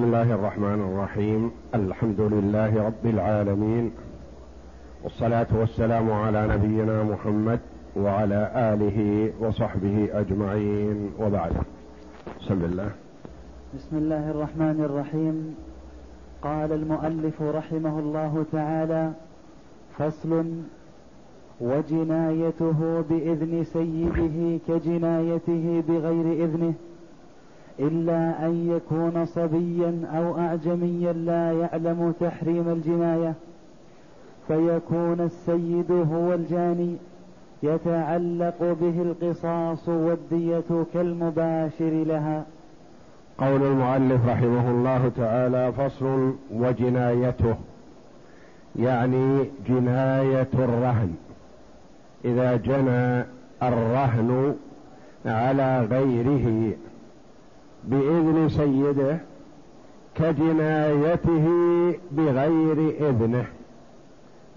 بسم الله الرحمن الرحيم. الحمد لله رب العالمين. والصلاة والسلام على نبينا محمد وعلى آله وصحبه أجمعين. وبعد. بسم الله. بسم الله الرحمن الرحيم. قال المؤلف رحمه الله تعالى فصل وجنايته بإذن سيده كجنايته بغير إذنه. إلا أن يكون صبيا أو أعجميا لا يعلم تحريم الجناية فيكون السيد هو الجاني يتعلق به القصاص والدية كالمباشر لها. قول المؤلف رحمه الله تعالى فصل وجنايته يعني جناية الرهن. إذا جنى الرهن على غيره بإذن سيده كجنايته بغير إذنه.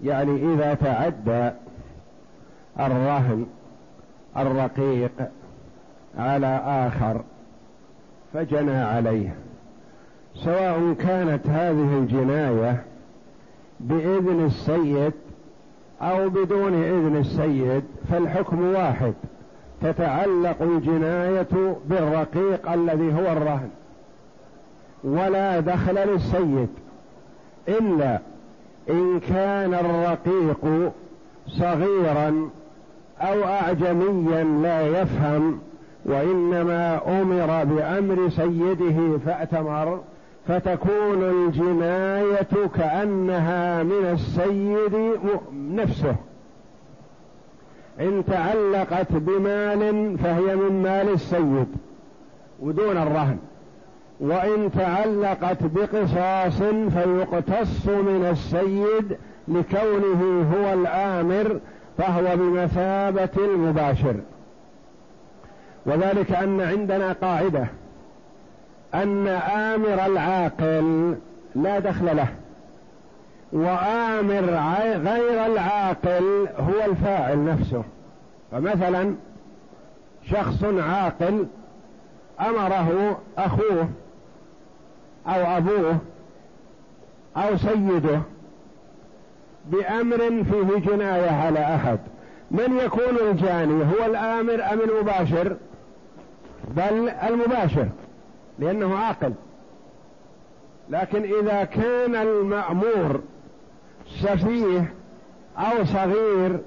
يعني إذا تعدى الرهن الرقيق على آخر فجنى عليه. سواء كانت هذه الجناية بإذن السيد أو بدون إذن السيد فالحكم واحد. تتعلق الجناية بالرقيق الذي هو الرهن. ولا دخل للسيد إلا إن كان الرقيق صغيرا أو أعجميا لا يفهم وإنما أمر بأمر سيده فأتمر فتكون الجناية كأنها من السيد نفسه. إن تعلقت بمال فهي من مال السيد ودون الرهن. وإن تعلقت بقصاص فيقتص من السيد لكونه هو الآمر فهو بمثابة المباشر. وذلك أن عندنا قاعدة أن آمر العاقل لا دخل له. وآمر غير العاقل هو الفاعل نفسه. فمثلا شخص عاقل أمره أخوه أو أبوه أو سيده بأمر فيه جناية على أحد. من يكون الجاني هو الآمر أم المباشر؟ بل المباشر لأنه عاقل. لكن إذا كان المأمور سفيه أو صغير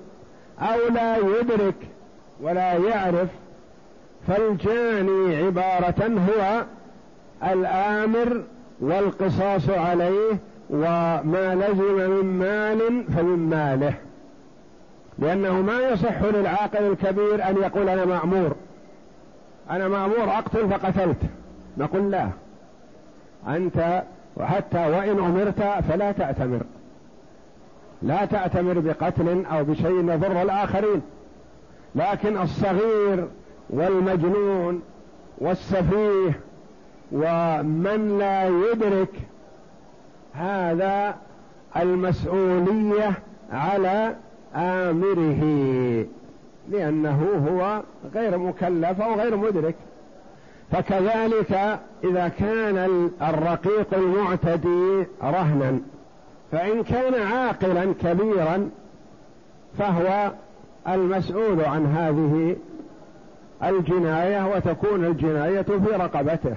أو لا يدرك ولا يعرف فالجاني عبارة هو الآمر والقصاص عليه وما لزم من مال فمن ماله. لأنه ما يصح للعاقل الكبير أن يقول أنا مأمور. أنا مأمور أقتل فقتلت. نقول لا. أنت وحتى وإن أمرت فلا تأتمر. لا تعتمر بقتل أو بشيء يضر الآخرين. لكن الصغير والمجنون والسفيه ومن لا يدرك هذا المسؤولية على آمره لأنه هو غير مكلف أو غير مدرك. فكذلك إذا كان الرقيق المعتدي رهنا. فإن كان عاقلا كبيرا فهو المسؤول عن هذه الجناية وتكون الجناية في رقبته.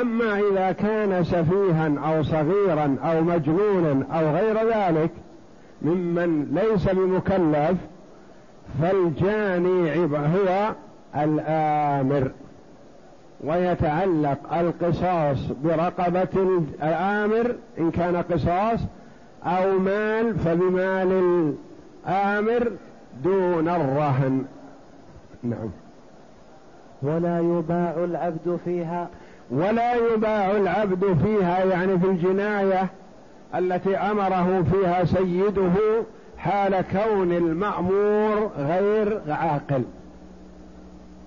أما إذا كان سفيها أو صغيرا أو مجنونا أو غير ذلك ممن ليس بمكلف فالجاني هو الآمر. ويتعلق القصاص برقبة الآمر إن كان قصاص أو مال فبمال الآمر دون الرهن. نعم. ولا يباع العبد فيها. ولا يباع العبد فيها يعني في الجناية التي أمره فيها سيده حال كون المأمور غير عاقل.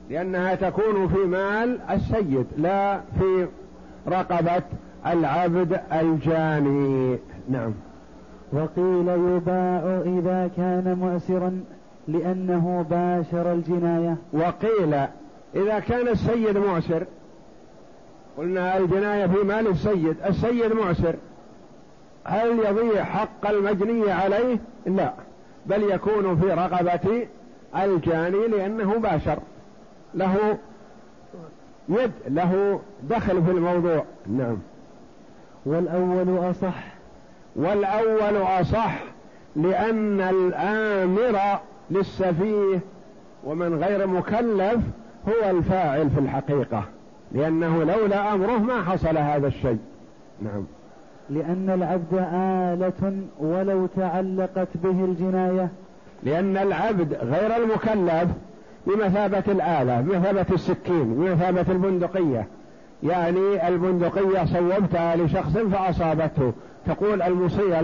لأنها تكون في مال السيد لا في رقبة العبد الجاني. نعم. وقيل يباع إذا كان مؤسرا لأنه باشر الجناية. وقيل إذا كان السيد معسر قلنا الجناية في مال السيد السيد معسر هل يضيع حق المجني عليه؟ لا بل يكون في رقبة الجاني لأنه باشر. له يد له دخل في الموضوع. نعم. والأول أصح. والأول أصح لأن الآمر للسفيه ومن غير مكلف هو الفاعل في الحقيقة لأنه لولا أمره ما حصل هذا الشيء. نعم. لأن العبد آلة ولو تعلقت به الجناية. لأن العبد غير المكلف بمثابة الآلة بمثابة السكين بمثابة البندقية. يعني البندقية صوبتها لشخص فأصابته. تقول المصي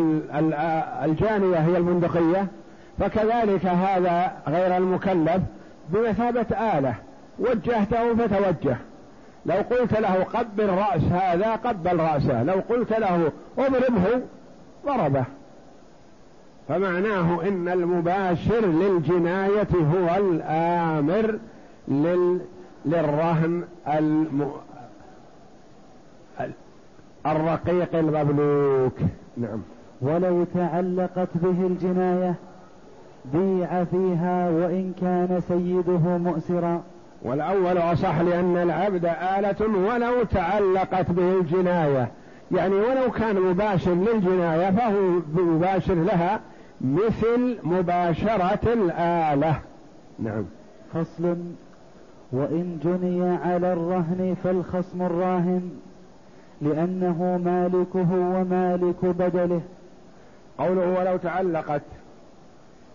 الجانية هي البندقية. فكذلك هذا غير المكلف بمثابة آلة. وجهته فتوجه. لو قلت له قبل رأس هذا قبل رأسه. لو قلت له اضربه ضربه. فمعناه إن المباشر للجناية هو الآمر لل... للرهن الم... الرقيق المملوك. نعم. ولو تعلقت به الجناية بيع فيها وإن كان سيده مؤسرا. والأول أصح لأن العبد آلة ولو تعلقت به الجناية. يعني ولو كان مباشر للجناية فهو مباشر لها. مثل مباشرة الآلة. نعم. فصل. وإن جني على الرهن فالخصم الراهن لأنه مالكه ومالك بدله. قوله ولو تعلقت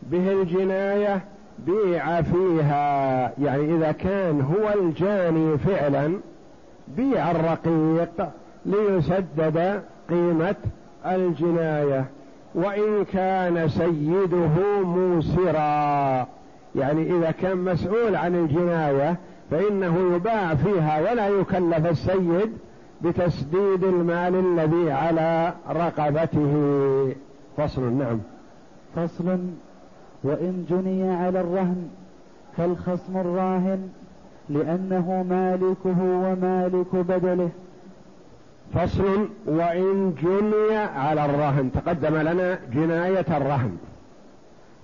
به الجناية بيع فيها يعني إذا كان هو الجاني فعلا بيع الرقيق ليسدد قيمة الجناية. وإن كان سيده موسرا. يعني إذا كان مسؤول عن الجناية فإنه يباع فيها ولا يكلف السيد بتسديد المال الذي على رقبته. فصل نعم. فصل. وإن جني على الرهن فالخصم الراهن لأنه مالكه ومالك بدله. فصل وإن جني على الرهن. تقدم لنا جناية الرهن.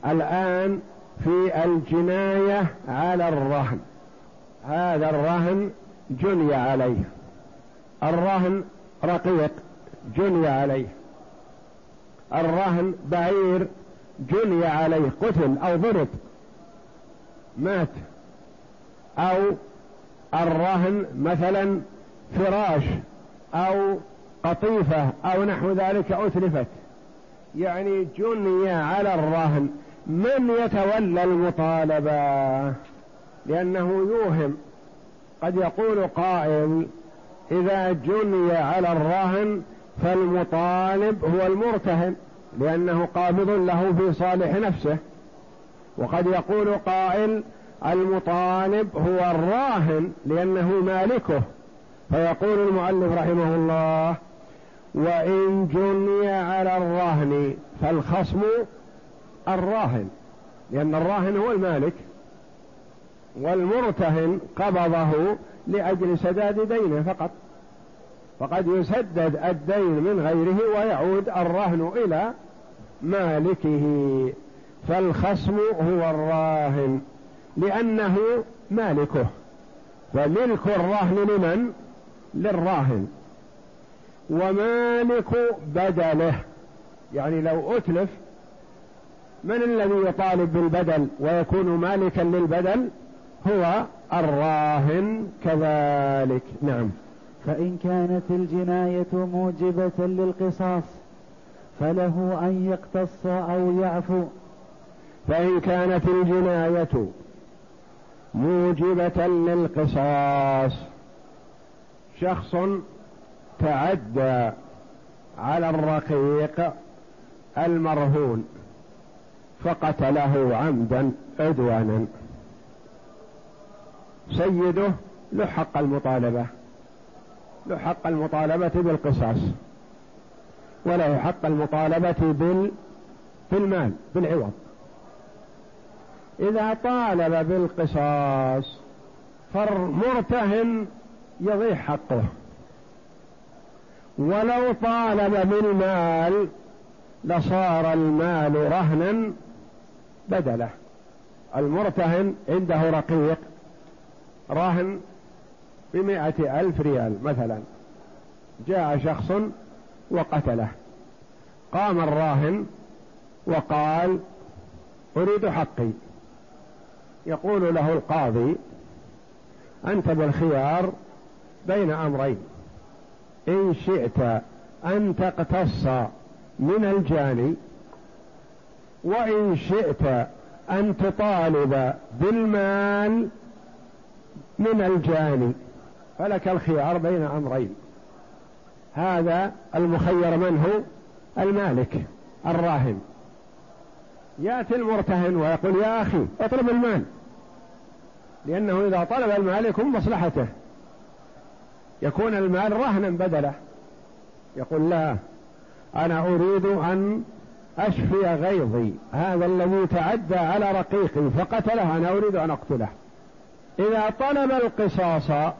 الآن في الجناية على الرهن. هذا الرهن جني عليه. الرهن رقيق جني عليه. الرهن بعير جني عليه. قتل أو ضرب. مات. أو الرهن مثلا فراش. أو قطيفة أو نحو ذلك أتلفت. يعني جني على الرهن. من يتولى المطالبة؟ لأنه يوهم. قد يقول قائل إذا جني على الرهن فالمطالب هو المرتهن لأنه قابض له في صالح نفسه. وقد يقول قائل المطالب هو الراهن لأنه مالكه. فيقول المؤلف رحمه الله وإن جني على الرهن فالخصم الراهن لأن الراهن هو المالك والمرتهن قبضه لأجل سداد دينه فقط. فقد يسدد الدين من غيره ويعود الرهن إلى مالكه. فالخصم هو الراهن لأنه مالكه. وملك الرهن لمن؟ للراهن. ومالك بدله. يعني لو أتلف من الذي يطالب بالبدل ويكون مالكا للبدل؟ هو الراهن كذلك. نعم. فإن كانت الجناية موجبة للقصاص فله أن يقتص أو يعفو. فإن كانت الجناية موجبة للقصاص شخص تعدى على الرقيق المرهون فقتله عمدا عدوانا. سيده له حق المطالبة له حق المطالبة بالقصاص وله حق المطالبة بال بالمال بالعوض. إذا طالب بالقصاص فالمرتهن يضيع حقه. ولو طالب بالمال لصار المال رهنا بدله. المرتهن عنده رقيق راهن بمائة ألف ريال مثلا. جاء شخص وقتله. قام الراهن وقال أريد حقي. يقول له القاضي أنت بالخيار بين أمرين. إن شئت أن تقتص من الجاني وإن شئت أن تطالب بالمال من الجاني. فلك الخيار بين أمرين. هذا المخير من هو المالك الراهن. يأتي المرتهن ويقول يا أخي اطلب المال. لأنه إذا طلب المال يكون مصلحته. يكون المال رهنا بدله يقول لا أنا أريد أن أشفي غيظي. هذا الذي تعدى على رقيقي فقتله أنا أريد أن أقتله. إذا طلب القصاص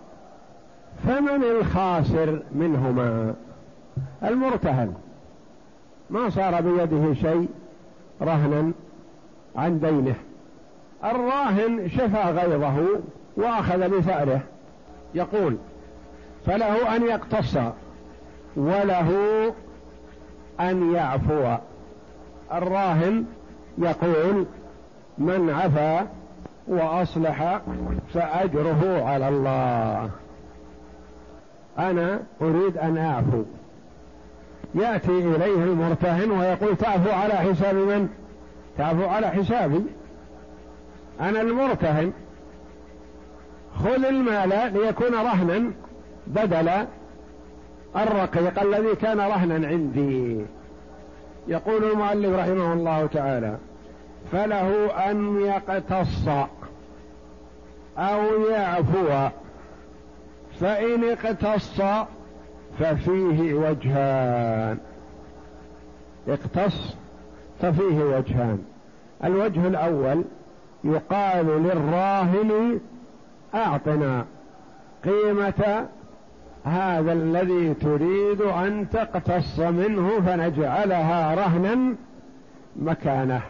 فمن الخاسر منهما؟ المرتهن. ما صار بيده شيء رهنا عن دينه. الراهن شفى غيظه وأخذ بثأره يقول فله أن يقتص وله أن يعفو. الراهن يقول من عفا وأصلح فأجره على الله. أنا أريد أن أعفو. يأتي إليه المرتهن ويقول تعفو على حساب من؟ تعفو على حسابي. أنا المرتهن. خذ المال ليكون رهنا. بدل الرقيق الذي كان رهنا عندي. يقول المؤلف رحمه الله تعالى فله أن يقتص أو يعفو فإن اقتص ففيه وجهان. اقتص ففيه وجهان. الوجه الأول يقال للراهن أعطنا قيمة هذا الذي تريد أن تقتص منه فنجعلها رهنا مكانه.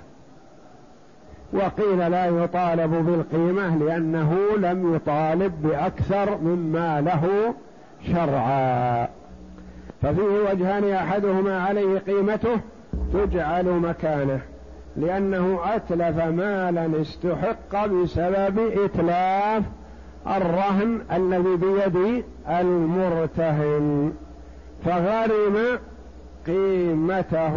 وقيل لا يطالب بالقيمة لأنه لم يطالب بأكثر مما له شرعا. ففيه وجهان أحدهما عليه قيمته تجعل مكانه لأنه أتلف مالا استحق بسبب إتلاف الرهن الذي بيد المرتهن فغرم قيمته.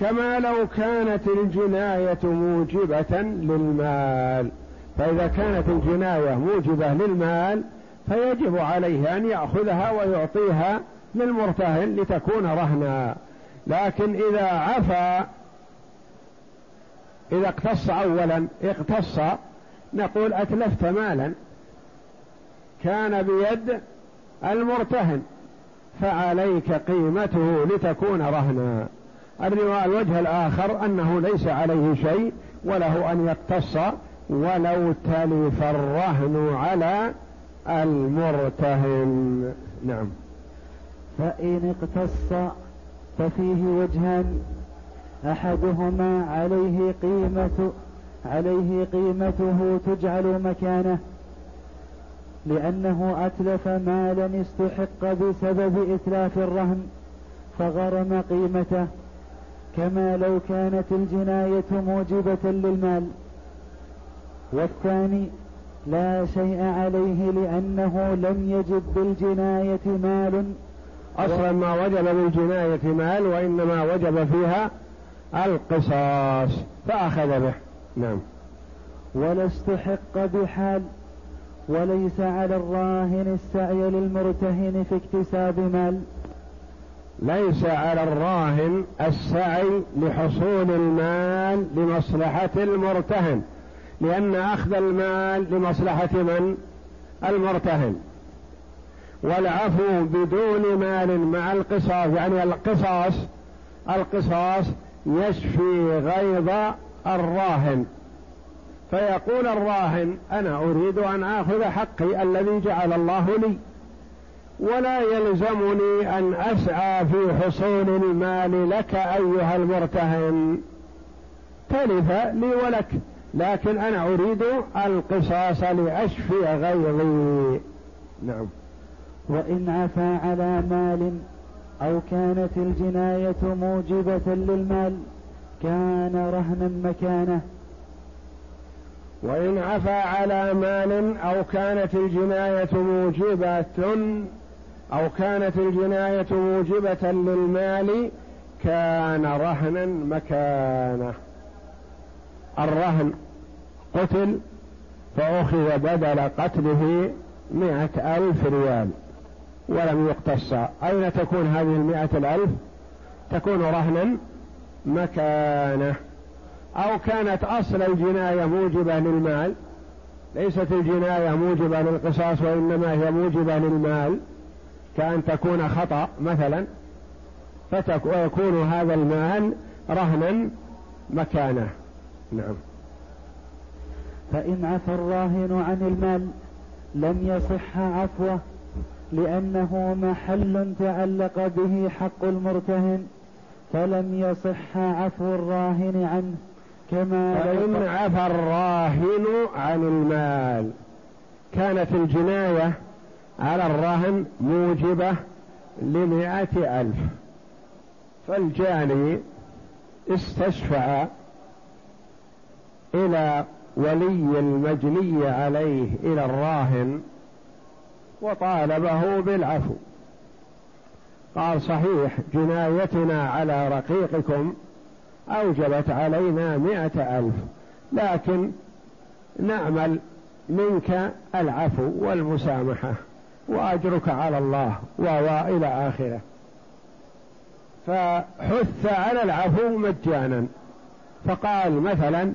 كما لو كانت الجناية موجبة للمال فإذا كانت الجناية موجبة للمال فيجب عليه أن يأخذها ويعطيها للمرتهن لتكون رهنا. لكن إذا عفا إذا اقتص اولا اقتص نقول أتلفت مالا. كان بيد المرتهن فعليك قيمته لتكون رهنا. الوجه الآخر أنه ليس عليه شيء وله أن يقتص ولو تلف الرهن على المرتهن. نعم. فإن اقتص ففيه وجهان أحدهما عليه قيمة عليه قيمته تجعل مكانه لأنه أتلف مالا استحق بسبب إتلاف الرهن فغرم قيمته كما لو كانت الجناية موجبة للمال. والثاني لا شيء عليه لأنه لم يجب بالجناية مال. أصلا ما وجب بالجناية مال وإنما وجب فيها القصاص فأخذ به. نعم. ولا استحق بحال وليس على الراهن السعي للمرتهن في اكتساب مال. ليس على الراهن السعي لحصول المال لمصلحة المرتهن. لأن أخذ المال لمصلحة من؟ المرتهن. والعفو بدون مال مع القصاص يعني القصاص القصاص يشفي غيظ الراهن. فيقول الراهن أنا أريد أن آخذ حقي الذي جعل الله لي. ولا يلزمني أن أسعى في حصول المال لك أيها المرتهن. تلف لي ولك لكن أنا أريد القصاص لأشفي غيظي نعم. وإن عفا على مال أو كانت الجناية موجبة للمال كان رهنا مكانه. وإن عفى على مال أو كانت الجناية موجبة أو كانت الجناية موجبة للمال كان رهنا مكانه. الرهن قتل فأخذ بدل قتله مئة ألف ريال. ولم يقتص. أين تكون هذه المئة الألف؟ تكون رهنا مكانه أو كانت أصل الجناية موجبة للمال ليست الجناية موجبة للقصاص وإنما هي موجبة للمال كأن تكون خطأ مثلا ويكون هذا المال رهنا مكانه. نعم. فإن عفى الراهن عن المال لم يصح عفوه لأنه محل تعلق به حق المرتهن. فلم يصح عفو الراهن عنه كما فإن عفى الراهن عن المال. كانت الجناية على الراهن موجبة لمائة ألف. فالجاني استشفع إلى ولي المجني عليه إلى الراهن وطالبه بالعفو. قال صحيح جنايتنا على رقيقكم أوجبت علينا مائة ألف لكن نعمل منك العفو والمسامحة وأجرك على الله وإلى آخرة. فحث على العفو مجانا. فقال مثلا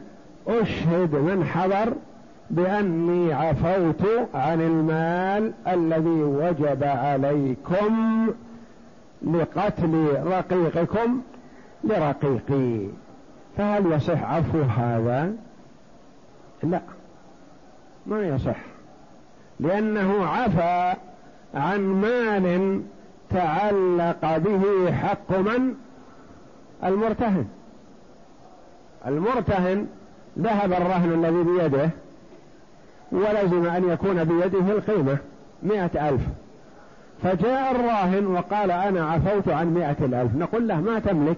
أشهد من حضر بأني عفوت عن المال الذي وجب عليكم لقتل رقيقكم لرقيقي. فهل يصح عفو هذا؟ لا ما يصح. لأنه عفى عن مال تعلق به حق من؟ المرتهن. المرتهن ذهب الرهن الذي بيده ولزم أن يكون بيده القيمة مئة ألف. فجاء الراهن وقال أنا عفوت عن مئة الألف. نقول له ما تملك؟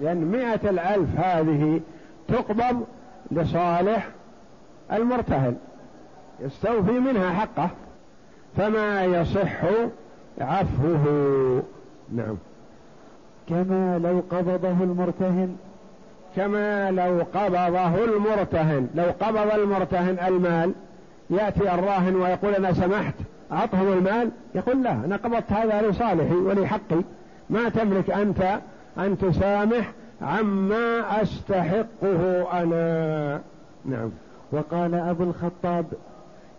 لأن مئة الألف هذه تقبض لصالح المرتهن يستوفي منها حقه فما يصح عفوه. نعم. كما لو قبضه المرتهن. كما لو قبضه المرتهن. لو قبض المرتهن المال يأتي الراهن ويقول أنا سمحت. أعطهم المال يقول لا أنا قبضت هذا لصالحي ولحقي ما تملك أنت أن تسامح عما أستحقه أنا. نعم. وقال أبو الخطاب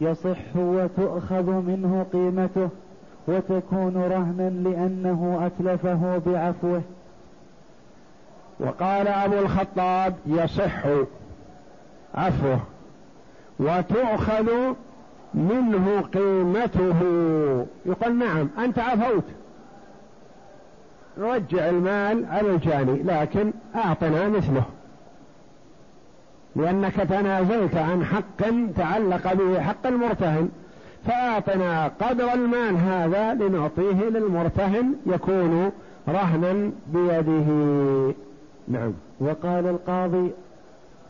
يصح وتؤخذ منه قيمته وتكون رهنا لأنه أتلفه بعفوه. وقال أبو الخطاب يصح عفوه وتؤخذ منه قيمته. يقول نعم أنت عفوت. رجع المال على الجاني لكن أعطنا مثله. لأنك تنازلت عن حق تعلق به حق المرتهن فأعطنا قدر المال هذا لنعطيه للمرتهن يكون رهنا بيده. نعم. وقال القاضي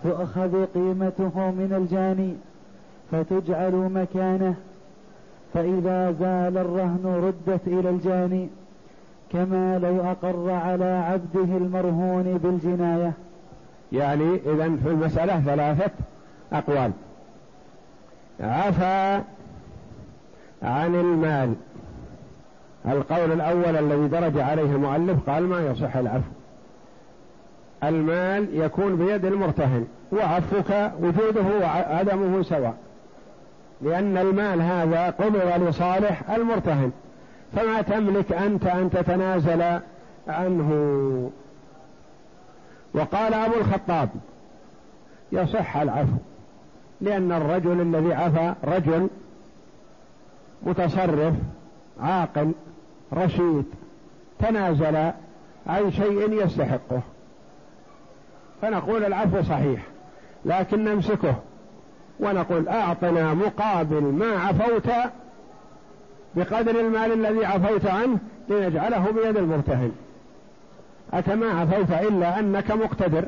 تؤخذ قيمته من الجاني فتجعل مكانه فإذا زال الرهن ردت إلى الجاني كما لو أقر على عبده المرهون بالجناية. يعني إذا في المسألة ثلاثة أقوال. عفى عن المال. القول الأول الذي درج عليه المؤلف قال ما يصح العفو. المال يكون بيد المرتهن وعفوك وجوده وعدمه سواء. لأن المال هذا قبض لصالح المرتهن. فما تملك أنت أن تتنازل عنه. وقال أبو الخطاب يصح العفو لأن الرجل الذي عفى رجل متصرف عاقل رشيد تنازل عن شيء يستحقه. فنقول العفو صحيح لكن نمسكه. ونقول أعطنا مقابل ما عفوت بقدر المال الذي عفوت عنه لنجعله بيد المرتهن أتما عفوت إلا أنك مقتدر.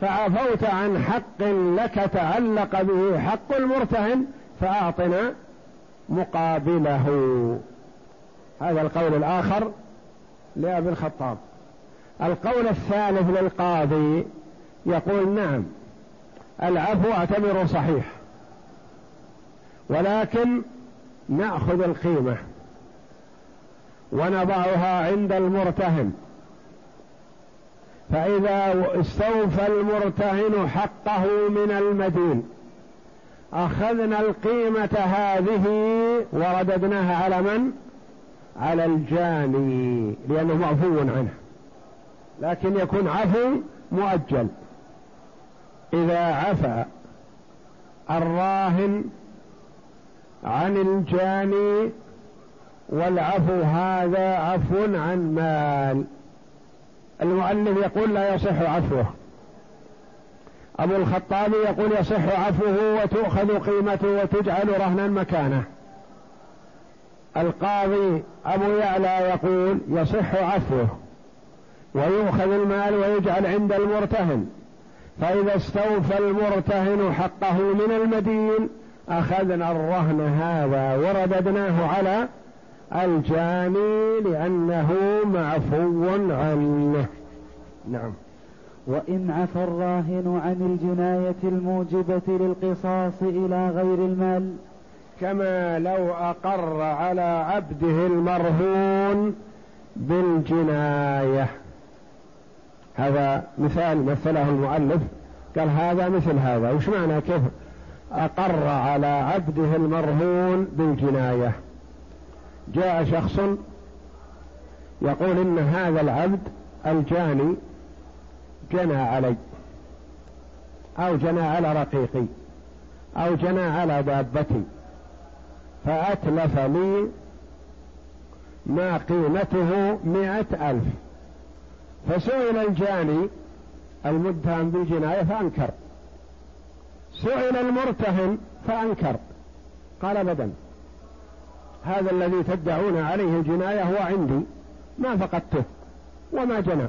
فعفوت عن حق لك تعلق به حق المرتهن فأعطنا مقابله. هذا القول الآخر لأبي الخطاب. القول الثالث للقاضي يقول نعم العفو اعتبره صحيح. ولكن ناخذ القيمة ونضعها عند المرتهن. فإذا استوفى المرتهن حقه من المدين أخذنا القيمة هذه ورددناها على من؟ على الجاني لأنه معفو عنه. لكن يكون عفو مؤجل. إذا عفى الراهن عن الجاني والعفو هذا عفو عن مال. المؤلف يقول لا يصح عفوه. أبو الخطاب يقول يصح عفوه وتؤخذ قيمته وتجعل رهنا مكانه. القاضي أبو يعلى يقول يصح عفوه ويؤخذ المال ويجعل عند المرتهن. فإذا استوفى المرتهن حقه من المدين أخذنا الرهن هذا ورددناه على الجاني لأنه معفو عنه. نعم. وإن عفى الراهن عن الجناية الموجبة للقصاص إلى غير المال. كما لو أقر على عبده المرهون بالجناية. هذا مثال مثله المؤلف قال هذا مثل هذا وش معنى كيف أقر على عبده المرهون بالجناية؟ جاء شخص يقول إن هذا العبد الجاني جنى علي أو جنى على رقيقي أو جنى على دابتي فأتلف لي ما قيمته مئة ألف. فسئل الجاني المتهم بالجناية فأنكر. سئل المرتهن فأنكر. قال أبدا هذا الذي تدعون عليه الجناية هو عندي. ما فقدته وما جنى.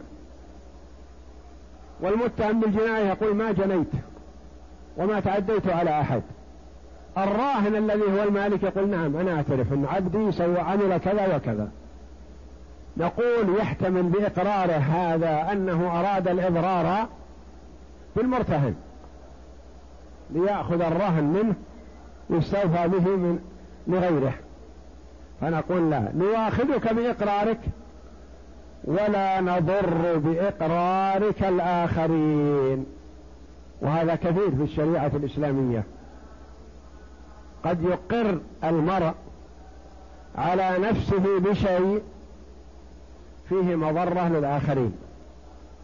والمتهم بالجناية يقول ما جنيت وما تعديت على أحد. الراهن الذي هو المالك يقول نعم أنا أعترف أن عبدي سوى عمل كذا وكذا. نقول يحتمل بإقراره هذا أنه أراد الإضرار بالمرتهن ليأخذ الرهن منه يستوفى به من لغيره. فنقول لا نواخذك بإقرارك ولا نضر بإقرارك الآخرين. وهذا كثير في الشريعة الإسلامية. قد يقر المرء على نفسه بشيء فيه مضرة للآخرين.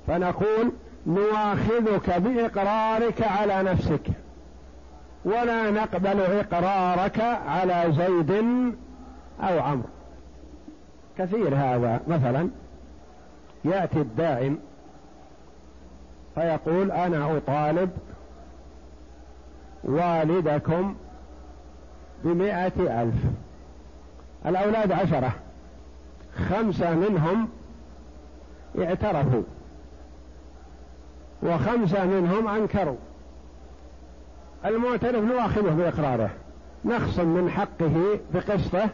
فنقول نواخذك بإقرارك على نفسك. ولا نقبل إقرارك على زيد أو عمرو. كثير هذا. مثلا يأتي الداعم فيقول أنا أطالب والدكم بمائة ألف. الأولاد عشرة. خمسة منهم اعترفوا. وخمسة منهم أنكروا. المعترف نواخذه بإقراره. نخصم من حقه بقسطه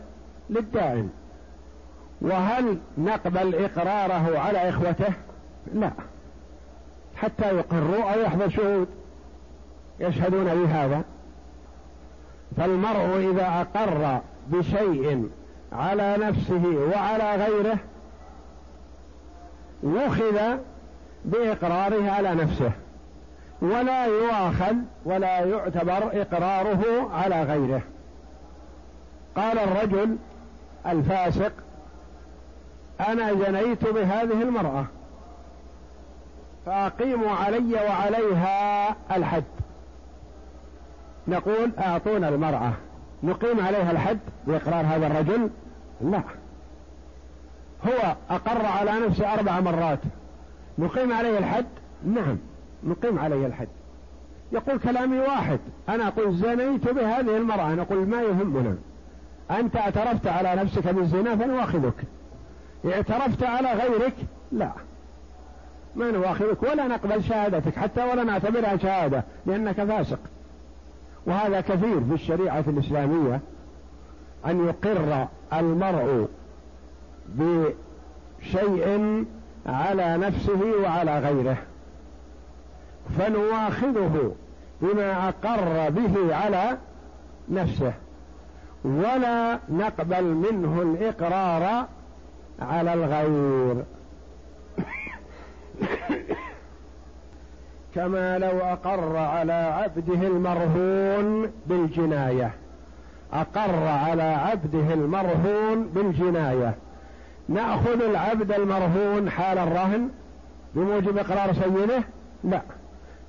للدائن. وهل نقبل إقراره على إخوته؟ لا. حتى يقروا أو يحضر شهود. يشهدون بهذا. فالمرء إذا أقر بشيء على نفسه وعلى غيره وخذ بإقراره على نفسه ولا يؤاخذ ولا يعتبر إقراره على غيره. قال الرجل الفاسق أنا جنيت بهذه المرأة فأقيموا علي وعليها الحد. نقول أعطونا المرأة نقيم عليها الحد بإقرار هذا الرجل لا هو أقر على نفسه أربع مرات. نقيم عليه الحد؟ نعم نقيم عليه الحد. يقول كلامي واحد. أنا أقول زنيت بهذه المرأة. نقول ما يهمنا. أنت اعترفت على نفسك بالزنا فنواخذك. اعترفت على غيرك؟ لا. ما نواخذك؟ ولا نقبل شهادتك حتى ولا نعتبرها شهادة لأنك فاسق. وهذا كثير في الشريعة الإسلامية. أن يقر المرء بشيء على نفسه وعلى غيره. فنواخذه بما أقر به على نفسه. ولا نقبل منه الإقرار على الغير. كما لو أقر على عبده المرهون بالجناية. أقر على عبده المرهون بالجناية. نأخذ العبد المرهون حال الرهن بموجب إقرار سيده؟ لا.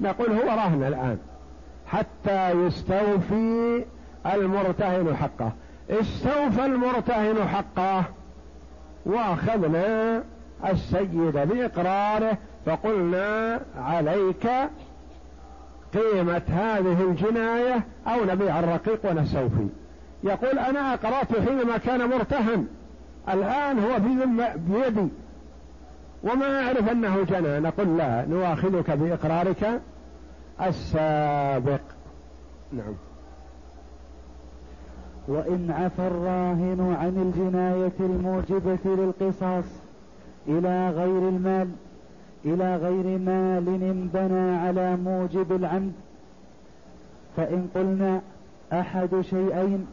نقول هو رهن الآن. حتى يستوفي المرتهن حقه. استوفى المرتهن حقه وأخذنا السيد بإقراره فقلنا عليك قيمة هذه الجناية أو نبيع الرقيق ونستوفي. يقول أنا أقرأت حينما كان مرتهن. الآن هو في بيدي. وما أعرف أنه جنى. نقول لا نواخذك بإقرارك السابق. نعم. وإن عفى الراهن عن الجناية الموجبة للقصاص إلى غير المال إلى غير مال انبنى على موجب العمد. فإن قلنا أحد شيئين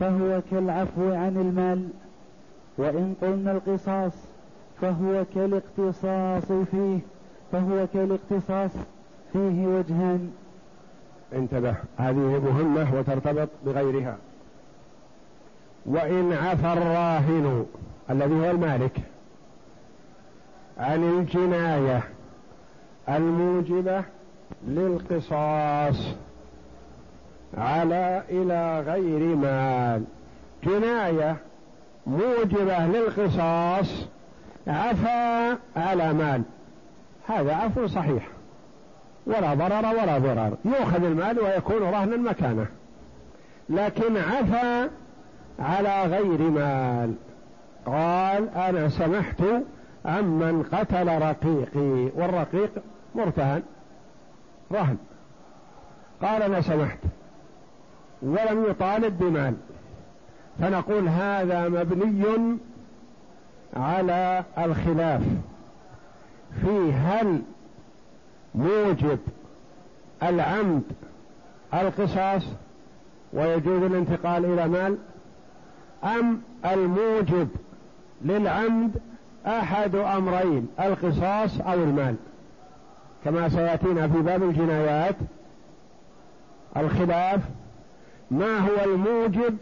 فهو كالعفو عن المال وإن قلنا القصاص فهو كالاقتصاص فيه فهو كالاقتصاص فيه وجهان. انتبه هذه مهمة وترتبط بغيرها. وإن عفى الراهن الذي هو المالك عن الجناية الموجبة للقصاص. على إلى غير مال جناية موجبة للقصاص عفا على مال. هذا عفو صحيح. ولا ضرر ولا ضرر. يؤخذ المال ويكون رهنا مكانه لكن عفا على غير مال. قال أنا سمحت عمن قتل رقيقي. والرقيق مرتهن. رهن. قال أنا سمحت. ولم يطالب بمال. فنقول هذا مبني على الخلاف. في هل موجب العمد القصاص ويجوز الانتقال إلى مال؟ أم الموجب للعمد أحد أمرين القصاص أو المال؟ كما سيأتينا في باب الجنايات الخلاف ما هو الموجب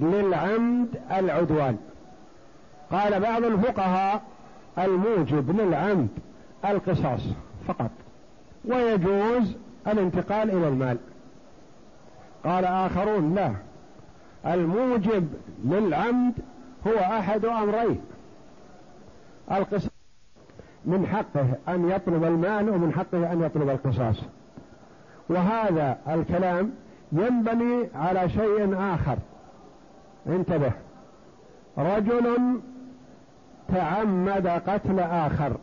للعمد العدوان؟ قال بعض الفقهاء الموجب للعمد القصاص فقط ويجوز الانتقال إلى المال. قال آخرون لا الموجب للعمد هو أحد أمرين القصاص من حقه أن يطلب المال ومن حقه أن يطلب القصاص. وهذا الكلام ينبني على شيء آخر. انتبه. رجل تعمد قتل آخر.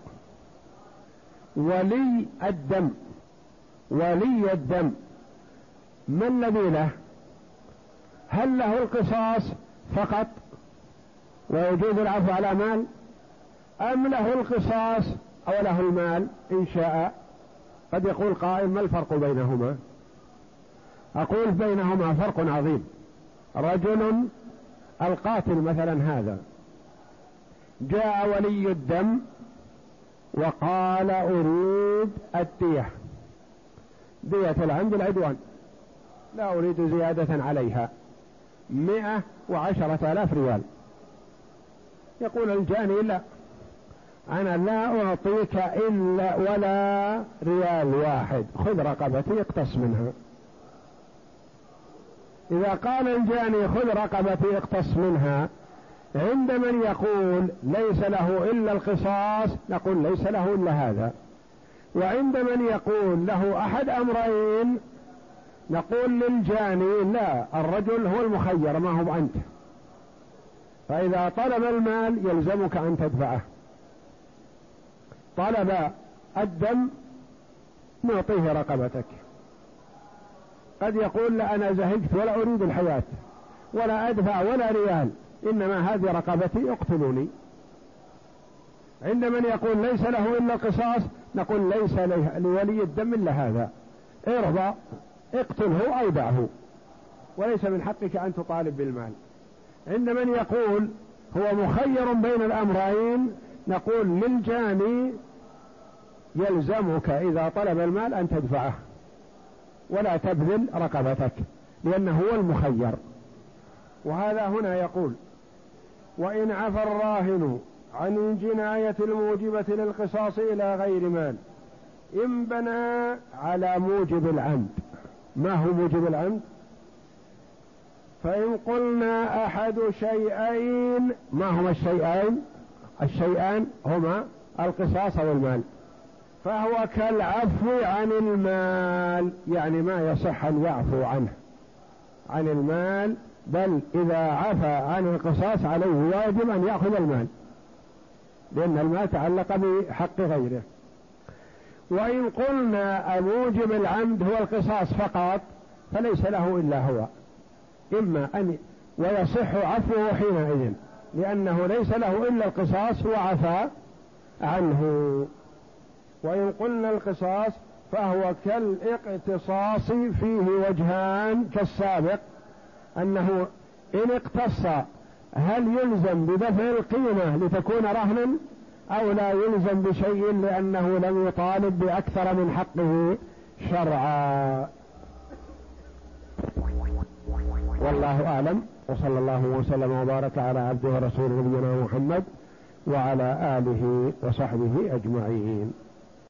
ولي الدم. ولي الدم. ما الذي له؟ هل له القصاص فقط ويجوز العفو على مال؟ أم له القصاص أو له المال؟ إن شاء. قد يقول قائل ما الفرق بينهما؟ أقول بينهما فرق عظيم. رجل القاتل مثلا هذا. جاء ولي الدم وقال أريد الدية. دية العمد العدوان. لا أريد زيادة عليها. مئة وعشرة آلاف ريال. يقول الجاني لا. أنا لا أعطيك إلا ولا ريال واحد. خذ رقبتي اقتص منها. إذا قال الجاني خذ رقبتي اقتص منها عند من يقول ليس له إلا القصاص نقول ليس له إلا هذا. وعند من يقول له أحد أمرين نقول للجاني لا الرجل هو المخير ما هو أنت. فإذا طلب المال يلزمك أن تدفعه. طلب الدم نعطيه رقبتك. قد يقول لا أنا زهقت ولا أريد الحياة ولا أدفع ولا ريال إنما هذه رقبتي اقتلوني. عند من يقول ليس له إلا القصاص نقول ليس لولي الدم إلا هذا. ارضى اقتله أو دعه وليس من حقك أن تطالب بالمال. عند من يقول هو مخير بين الأمرين نقول للجاني يلزمك إذا طلب المال أن تدفعه. ولا تبذل رقبتك لأنه هو المخير. وهذا هنا يقول وإن عفى الراهن عن الجناية الموجبة للقصاص إلى غير مال إن بنى على موجب العمد. ما هو موجب العمد؟ فإن قلنا أحد شيئين ما هما الشيئين؟ الشيئان هما القصاص والمال. فهو كالعفو عن المال يعني ما يصح أن يعفو عنه عن المال بل إذا عفى عن القصاص عليه واجب أن يأخذ المال لأن المال تعلق بحق غيره. وإن قلنا موجب العمد هو القصاص فقط فليس له إلا هو. إما أن ويصح عفوه حينئذ لأنه ليس له إلا القصاص وعفى عنه. وإن قلنا القصاص فهو كالاقتصاص فيه وجهان كالسابق أنه إن اقتص هل يلزم بدفع القيمة لتكون رهنا أو لا يلزم بشيء لأنه لم يطالب بأكثر من حقه شرعا؟ والله أعلم وصلى الله وسلم وبارك على عبده ورسوله نبينا محمد وعلى آله وصحبه أجمعين.